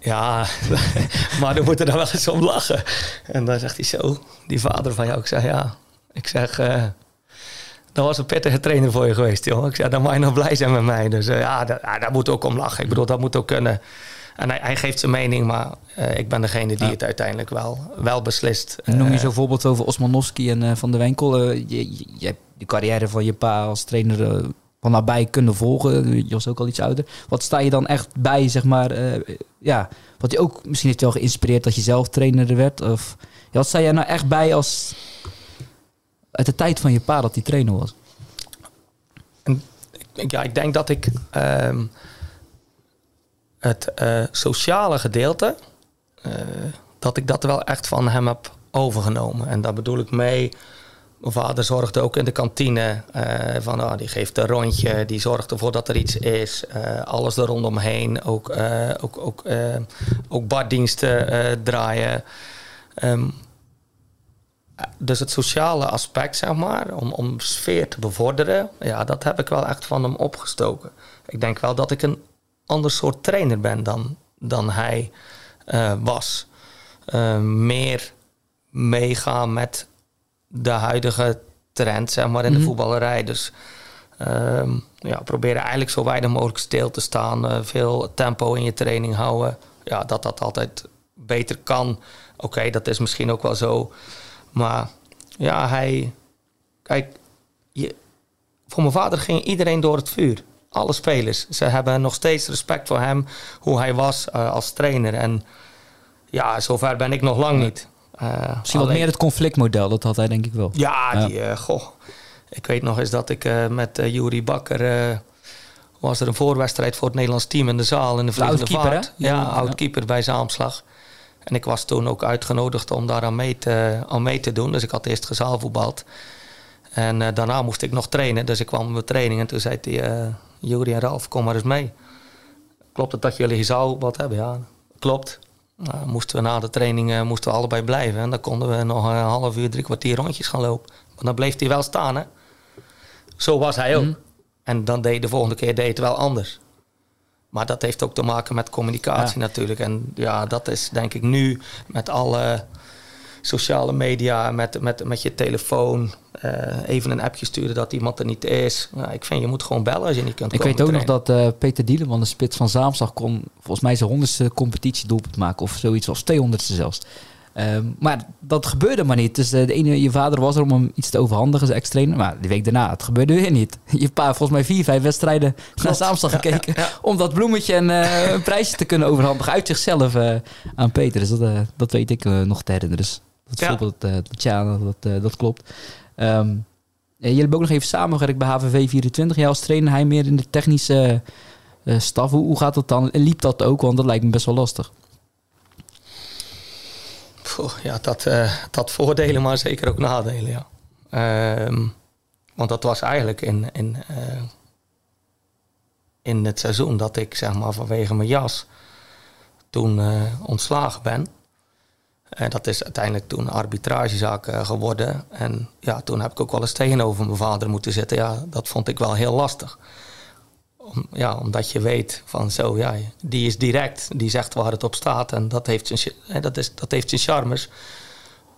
Ja, *laughs* maar dan moet er dan wel eens om lachen. En dan zegt hij zo, die vader van jou. Ik zeg ja, ik zeg, uh, dat was een pittige trainer voor je geweest, joh. Ik zeg, dan mag je nog blij zijn met mij. Dus uh, ja, dat, ja, daar moet ook om lachen. Ik bedoel, dat moet ook kunnen. En hij, hij geeft zijn mening, maar uh, ik ben degene die het uiteindelijk wel, wel beslist. En noem je zo voorbeeld over Osmanowski en Van der Wenkel. je, je, je hebt de carrière van je pa als trainer van nabij kunnen volgen. Je was ook al iets ouder. Wat sta je dan echt bij, zeg maar, uh, ja, wat je ook misschien heeft wel geïnspireerd dat je zelf trainer werd? Of wat sta jij nou echt bij als uit de tijd van je pa dat die trainer was? Ja, ik denk dat ik uh, het uh, sociale gedeelte, uh, dat ik dat wel echt van hem heb overgenomen. En daar bedoel ik mee mijn vader zorgde ook in de kantine. Uh, van, oh, die geeft een rondje, die zorgt ervoor dat er iets is. Uh, alles er rondomheen. Ook, uh, ook, ook, ook baddiensten draaien. Um, dus het sociale aspect, zeg maar, om, om sfeer te bevorderen, ja, dat heb ik wel echt van hem opgestoken. Ik denk wel dat ik een ander soort trainer ben dan, dan hij was. meer meegaan met de huidige trend zeg maar, in de mhm. voetballerij. Dus um, ja, proberen eigenlijk zo weinig mogelijk stil te staan. Uh, veel tempo in je training houden. Ja, dat dat altijd beter kan. Oké, dat is misschien ook wel zo. Maar ja, hij... Kijk, je, voor mijn vader ging iedereen door het vuur. Alle spelers. Ze hebben nog steeds respect voor hem, hoe hij was uh, als trainer. En ja, zover ben ik nog lang niet. Uh, Misschien wat meer het conflictmodel, dat had hij denk ik wel. Ja, Die, uh, goh. Ik weet nog eens dat ik uh, met uh, Jury Bakker... was er een voorwedstrijd voor het Nederlands team in de zaal in de Vliegende de Vaart. Ja, ja, bij Zaamslag. En ik was toen ook uitgenodigd om daar aan mee te, aan mee te doen. Dus ik had eerst gezaalvoetbald. En daarna moest ik nog trainen. Dus ik kwam op mijn training en toen zei hij... Jury en Ralf, kom maar eens mee. Klopt het dat jullie gezaalvoetbald hebben? Ja, klopt. Nou, moesten we na de training moesten we allebei blijven. En dan konden we nog een half uur, drie kwartier rondjes gaan lopen. Maar dan bleef hij wel staan. Hè? Zo was hij ook. Mhm. En dan deed de volgende keer deed het wel anders. Maar dat heeft ook te maken met communicatie natuurlijk. En ja, dat is denk ik nu met alle sociale media, met, met, met je telefoon. Uh, even een appje sturen dat iemand er niet is. Ja, ik vind, je moet gewoon bellen als je niet kunt Ik weet ook nog dat uh, Peter Dieleman, de spits van Zaamslag, kon volgens mij zijn honderdste competitiedoelpunt maken. Of zoiets, of 200ste zelfs. Ehm, maar dat gebeurde maar niet. Dus de, de ene, je vader was er om hem iets te overhandigen als ex-trainer. Maar die week daarna, het gebeurde weer niet. *laughs* Je pa volgens mij vier, vijf wedstrijden naar Zaamstad gekeken... om dat bloemetje en eh, *laughs* een prijsje te kunnen overhandigen uit zichzelf eh, aan Peter. Dus dat, eh, dat weet ik eh, nog te herinneren. Dus dat voorbeeld, eh, dat, ja, dat, eh, dat klopt. Eh, jullie hebben ook nog even samengewerkt bij HVV 24. Jij als trainer, hij meer in de technische eh, staf. Hoe, gaat dat dan? En liep dat ook? Want dat lijkt me best wel lastig. Poeh, ja, dat, eh, dat voordelen, maar zeker ook nadelen, ja. Ehm, want dat was eigenlijk in, in, eh, in het seizoen dat ik zeg maar vanwege mijn jas toen ontslagen ben. En dat is uiteindelijk toen een arbitragezaak eh, geworden. En ja, toen heb ik ook wel eens tegenover mijn vader moeten zitten. Ja, dat vond ik wel heel lastig. Om, ja, omdat je weet van zo, ja, die is direct. Die zegt waar het op staat. En dat heeft zijn, dat is, dat heeft zijn charmes.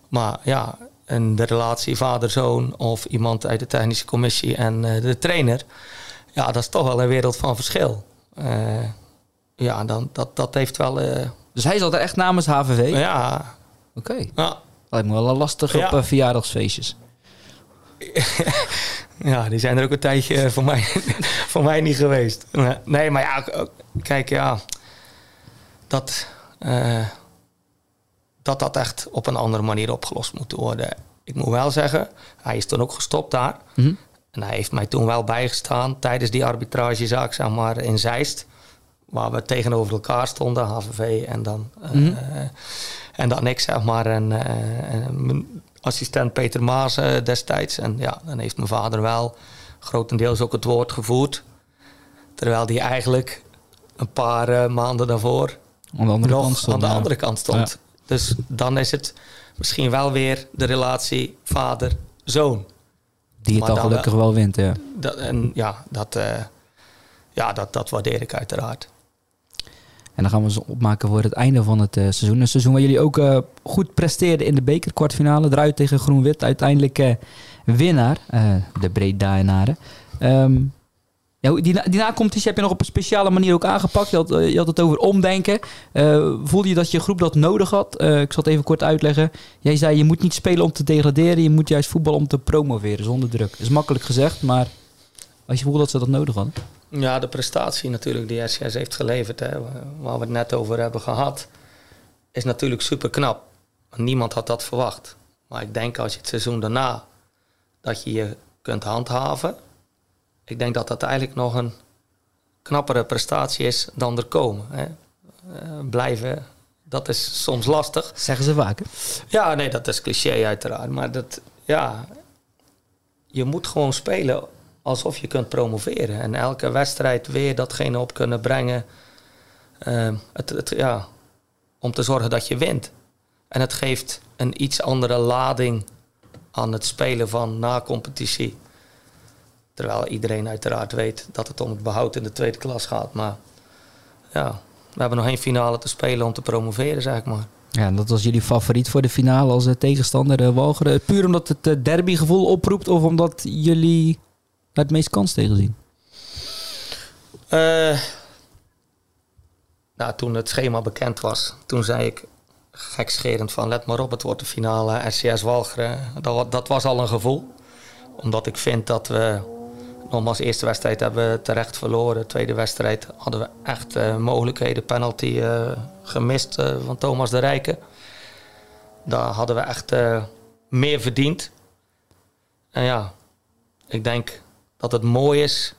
Maar ja, en de relatie vader-zoon of iemand uit de technische commissie en eh, de trainer. Ja, dat is toch wel een wereld van verschil. Eh, ja, dan, dat, dat heeft wel... Dus hij zat er echt namens HVV? ja, Oké. ja, Lijkt me wel lastig Ja. op eh, verjaardagsfeestjes. *laughs* Ja, die zijn er ook een tijdje voor mij, *laughs* voor mij niet geweest. Nee, maar ja, kijk, ja. Dat, eh, dat dat echt op een andere manier opgelost moet worden. Ik moet wel zeggen, hij is toen ook gestopt daar. Mhm. En hij heeft mij toen wel bijgestaan tijdens die arbitragezaak, zeg maar, in Zeist. Waar we tegenover elkaar stonden, HVV en dan, eh, Mhm. En dan ik, zeg maar. En, eh, mijn assistent Peter Maas eh, destijds. En ja, dan heeft mijn vader wel grotendeels ook het woord gevoerd. Terwijl die eigenlijk een paar eh, maanden daarvoor Aan de andere nog kant stond, aan de ja. andere kant stond. Dus dan is het misschien wel weer de relatie vader-zoon. Die het Maar dan dan gelukkig wel wint, ja. Dat, en ja, dat, ja dat, dat waardeer ik uiteraard. En dan gaan we ons opmaken voor het einde van het eh, seizoen. Een seizoen waar jullie ook eh, goed presteerden in de bekerkwartfinale. Eruit tegen Groen-Wit. Uiteindelijk eh, winnaar. de Bredaanaren. Ehm ja, die, die na-competitie heb je nog op een speciale manier ook aangepakt. Je had, je had het over omdenken. Voelde je dat je groep dat nodig had? Ik zal het even kort uitleggen. Jij zei je moet niet spelen om te degraderen. Je moet juist voetballen om te promoveren zonder druk. Dat is makkelijk gezegd, maar als je voelt dat ze dat nodig hadden. Ja, de prestatie natuurlijk die SCS heeft geleverd, hè, waar we het net over hebben gehad, is natuurlijk super knap. Niemand had dat verwacht. Maar ik denk als je het seizoen daarna, dat je je kunt handhaven. Ik denk dat dat eigenlijk nog een knappere prestatie is dan er komen. Hè. Eh, blijven, dat is soms lastig. Zeggen ze vaak. hè? Ja, nee, dat is cliché uiteraard. Maar dat, ja, je moet gewoon spelen alsof je kunt promoveren. En elke wedstrijd weer datgene op kunnen brengen. Ehm, het, ja, om te zorgen dat je wint. En het geeft een iets andere lading aan het spelen van na-competitie. Terwijl iedereen uiteraard weet dat het om het behoud in de tweede klas gaat. Maar ja, we hebben nog één finale te spelen om te promoveren, zeg maar. Ja, en dat was jullie favoriet voor de finale als eh, tegenstander de Walcheren. Puur omdat het eh, derbygevoel oproept of omdat jullie het meest kans tegen zien? Eh, nou, toen het schema bekend was, toen zei ik gekscherend van let maar op, het wordt de finale RCS Walcheren. Dat, dat was al een gevoel. Omdat ik vind dat we nogmaals eerste wedstrijd hebben terecht verloren. Tweede wedstrijd hadden we echt eh, mogelijkheden. Penalty eh, gemist van Thomas de Rijken. Daar hadden we echt meer verdiend. En ja, ik denk dat het mooi is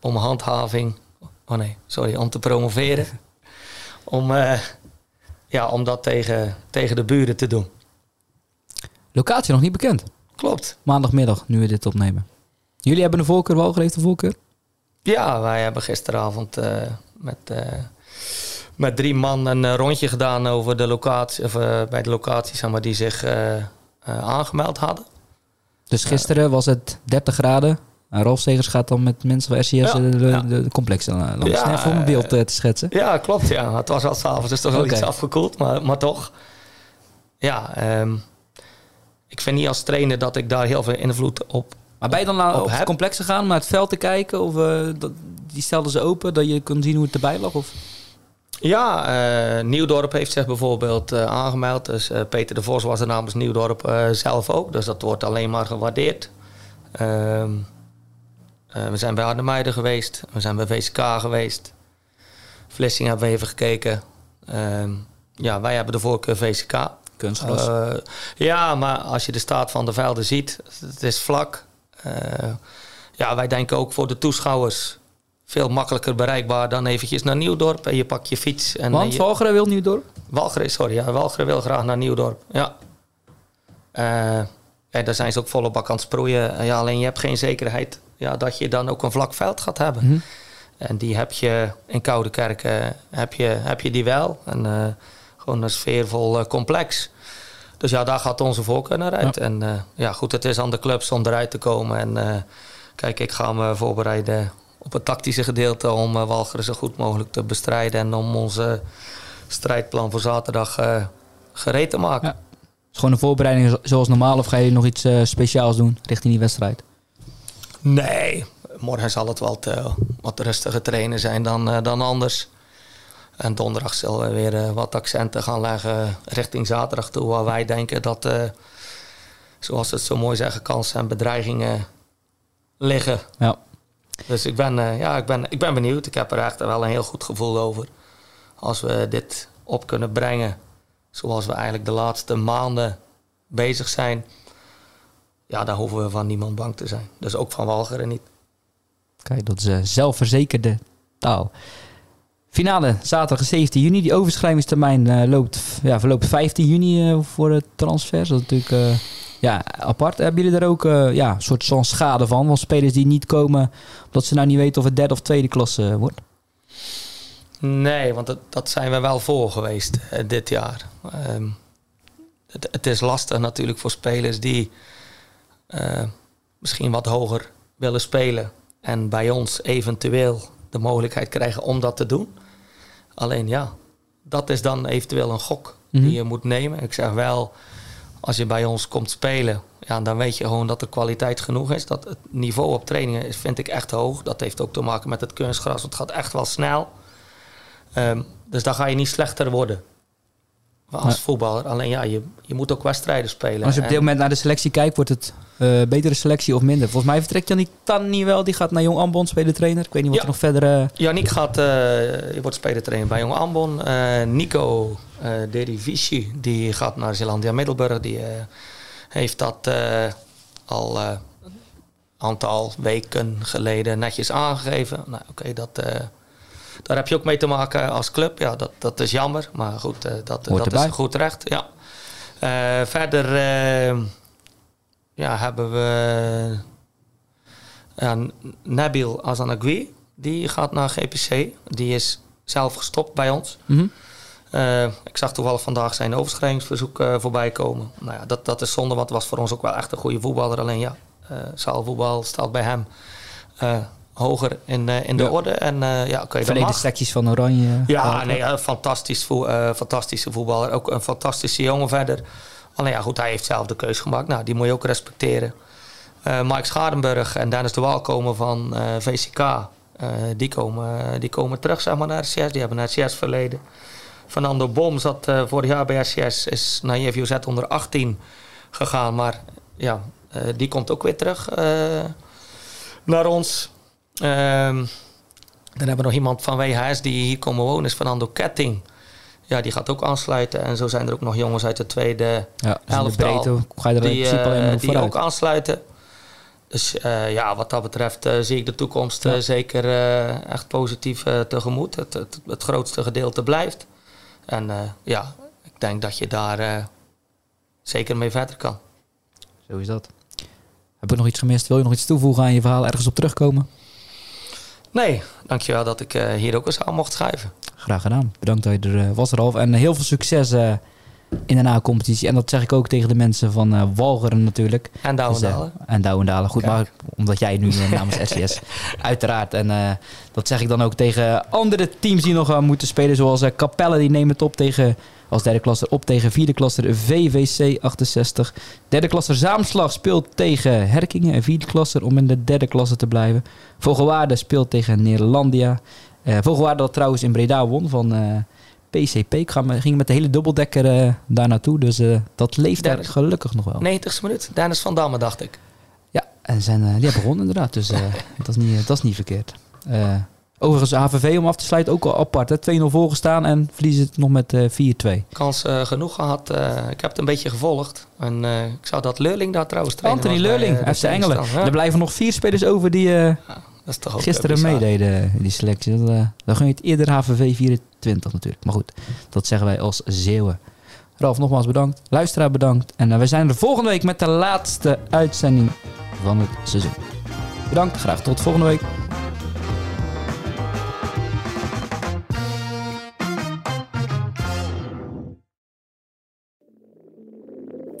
om handhaving. Oh nee, sorry, om te promoveren. *laughs* om, eh, ja, om dat tegen, tegen de buren te doen. Locatie nog niet bekend. Klopt. Maandagmiddag, nu we dit opnemen. Jullie hebben een voorkeur, Walcheren heeft een voorkeur? Ja, wij hebben gisteravond eh, met, eh, met drie man een rondje gedaan over de locatie, of, bij de locaties zeg maar, die zich aangemeld hadden. Dus gisteren was het 30 graden. En Rolf Segers gaat dan met mensen van RCS Ja, de, ja. de complex dan Ja, snel voor mijn beeld eh, te schetsen. Ja, klopt. Ja. Het was al s'avonds, dus toch wel iets afgekoeld, maar, maar toch. Ja, ehm, ik vind niet als trainer dat ik daar heel veel invloed op Maar ben je dan naar Op op het complex gegaan om naar het veld te kijken? Of eh, dat, die stelden ze open, dat je kon zien hoe het erbij lag? Of? Ja, uh, Nieuwdorp heeft zich bijvoorbeeld uh, aangemeld. Dus Peter de Vos was er namens Nieuwdorp zelf ook. Dus dat wordt alleen maar gewaardeerd. Ehm, we zijn bij Arnhemuiden geweest. We zijn bij VCK geweest. Vlissing hebben we even gekeken. Ehm, ja, wij hebben de voorkeur VCK. Kunstgras. ja, maar als je de staat van de velden ziet, het is vlak. ja, wij denken ook voor de toeschouwers veel makkelijker bereikbaar dan eventjes naar Nieuwdorp. En je pakt je fiets. En Want je... Walcheren wil Nieuwdorp? Walcheren, sorry. Ja, Walcheren wil graag naar Nieuwdorp. Ja. Uh, ja, daar zijn ze ook volle bak aan het sproeien. Ja, alleen je hebt geen zekerheid ja, dat je dan ook een vlak veld gaat hebben. Mhm. En die heb je in Koude Kerken heb je, heb je die wel. En uh, gewoon een sfeervol uh, complex. Dus ja, daar gaat onze voorkeur naar uit. Ja. En uh, ja, goed, het is aan de clubs om eruit te komen. En kijk, ik ga me voorbereiden op het tactische gedeelte om uh, Walcheren zo goed mogelijk te bestrijden en om onze strijdplan voor zaterdag gereed te maken. Ja. Is gewoon een voorbereiding zoals normaal of ga je nog iets speciaals doen richting die wedstrijd? Nee, morgen zal het wel te, wat rustiger trainen zijn dan, dan anders. En donderdag zullen we weer wat accenten gaan leggen richting zaterdag toe, waar wij denken dat, zoals ze het zo mooi zeggen, kansen en bedreigingen liggen. Ja. Dus ik ben, ja, ik, ben, ik ben benieuwd. Ik heb er echt wel een heel goed gevoel over. Als we dit op kunnen brengen zoals we eigenlijk de laatste maanden bezig zijn. Ja, dan hoeven we van niemand bang te zijn. Dus ook van Walcheren niet. Kijk, dat is uh, zelfverzekerde taal. Finale zaterdag 17 juni. Die overschrijvingstermijn uh, loopt, ja, verloopt 15 juni voor de transfers. Dat is natuurlijk ja, apart. Hebben jullie daar ook ja, een soort van schade van? Want spelers die niet komen omdat ze nou niet weten of het derde of tweede klasse wordt? Nee, want dat, dat zijn we wel voor geweest dit jaar. Um, het, het, is lastig natuurlijk voor spelers die misschien wat hoger willen spelen. En bij ons eventueel de mogelijkheid krijgen om dat te doen. Alleen ja, dat is dan eventueel een gok Mhm. die je moet nemen. Ik zeg wel, als je bij ons komt spelen, ja, dan weet je gewoon dat de kwaliteit genoeg is. Dat het niveau op trainingen is, vind ik echt hoog. Dat heeft ook te maken met het kunstgras. want Het gaat echt wel snel. Um, dus dan ga je niet slechter worden als voetballer. Alleen ja, je, je moet ook wedstrijden spelen. Als je op dit En- moment naar de selectie kijkt, wordt het eh, betere selectie of minder? Volgens mij vertrekt Janik Tanni wel. Die gaat naar Jong Ambon spelen trainer. Ik weet niet wat Ja. er nog verder... eh, Yannick gaat, je wordt spelertrainer bij Jong Ambon. Nico Derivici, die gaat naar Zeelandia Middelburg. Die heeft dat al een aantal weken geleden netjes aangegeven. Nou, oké, dat... daar heb je ook mee te maken als club. Ja, dat, dat is jammer. Maar goed, eh, dat, Hoort dat erbij. is goed recht. Ja. Eh, verder eh, ja, hebben we ja, Nabil Azanagui. Die gaat naar GPC. Die is zelf gestopt bij ons. mhm. Ik zag toevallig vandaag zijn overschrijvingsverzoek eh, voorbij komen. Nou ja, dat, dat is zonde, want het was voor ons ook wel echt een goede voetballer. Alleen ja, eh zaalvoetbal staat bij hem hoger in, eh, in de Ja. orde. En eh, ja, oké, Verleden secties van Oranje. Ja, nee, ja, fantastisch voe- eh, fantastische voetballer. Ook een fantastische jongen verder. Alleen ja, goed, hij heeft zelf de keuze gemaakt. Nou, die moet je ook respecteren. Mike Schadenburg en Dennis de Waal komen van VCK. Die, komen, die komen terug zeg maar, naar RCS. Die hebben naar RCS verleden. Fernando Bom zat eh, vorig jaar bij RCS. Is naar JVOZ onder 18 gegaan. Maar ja, die komt ook weer terug naar ons. Ehm, dan hebben we nog iemand van WHS die hier komen wonen, is Fernando Ketting. Ja, die gaat ook aansluiten. En zo zijn er ook nog jongens uit de tweede Ja, dus de elftal ga je er in die, principe eh, die ook aansluiten. Dus eh, ja, wat dat betreft eh, zie ik de toekomst Ja. zeker echt positief tegemoet. Het, het, het grootste gedeelte blijft. En ja, ik denk dat je daar zeker mee verder kan. Zo is dat. Heb ik nog iets gemist? Wil je nog iets toevoegen aan je verhaal? Ergens op terugkomen? Nee, dankjewel dat ik eh, hier ook eens aan mocht schrijven. Graag gedaan. Bedankt dat je er eh, was, Ralf. En heel veel succes eh, in de na-competitie. En dat zeg ik ook tegen de mensen van eh Walcheren natuurlijk. En Dus, Douwendalen. en Douwendalen. Goed, Kijk. maar omdat jij nu namens *laughs* RCS uiteraard. En dat zeg ik dan ook tegen andere teams die nog moeten spelen. Zoals Capelle, die nemen het op tegen, als derde klasse op tegen vierde klasse VVC 68. Derde klasse Zaamslag speelt tegen Herkingen. En vierde klasse om in de derde klasse te blijven. Vogelwaarde speelt tegen Nederlandia. Uh, Vogelwaarde dat trouwens in Breda won van uh, PCP. Ik ga, ging met de hele dubbeldekker uh, daar naartoe. Dus dat leeft daar gelukkig nog wel. 90 minuut. Dennis van Damme, dacht ik. Ja, en zijn, die hebben gewonnen inderdaad. Dus *laughs* dat, is niet, dat is niet verkeerd. Overigens, HVV om af te sluiten ook al apart. 2-0 voorgestaan en verliezen het nog met uh, 4-2. Kans uh, genoeg gehad. Uh, ik heb het een beetje gevolgd. En ik zou dat Leurling daar trouwens trainen. Anthony Leurling, FC Engelen. Er blijven nog vier spelers over die ja, dat is toch ook gisteren meededen in die selectie. Dat, dan gun je het eerder HVV 24 natuurlijk. Maar goed, dat zeggen wij als Zeeuwen. Ralf, nogmaals bedankt. Luisteraar bedankt. En we zijn er volgende week met de laatste uitzending van het seizoen. Bedankt, graag tot volgende week.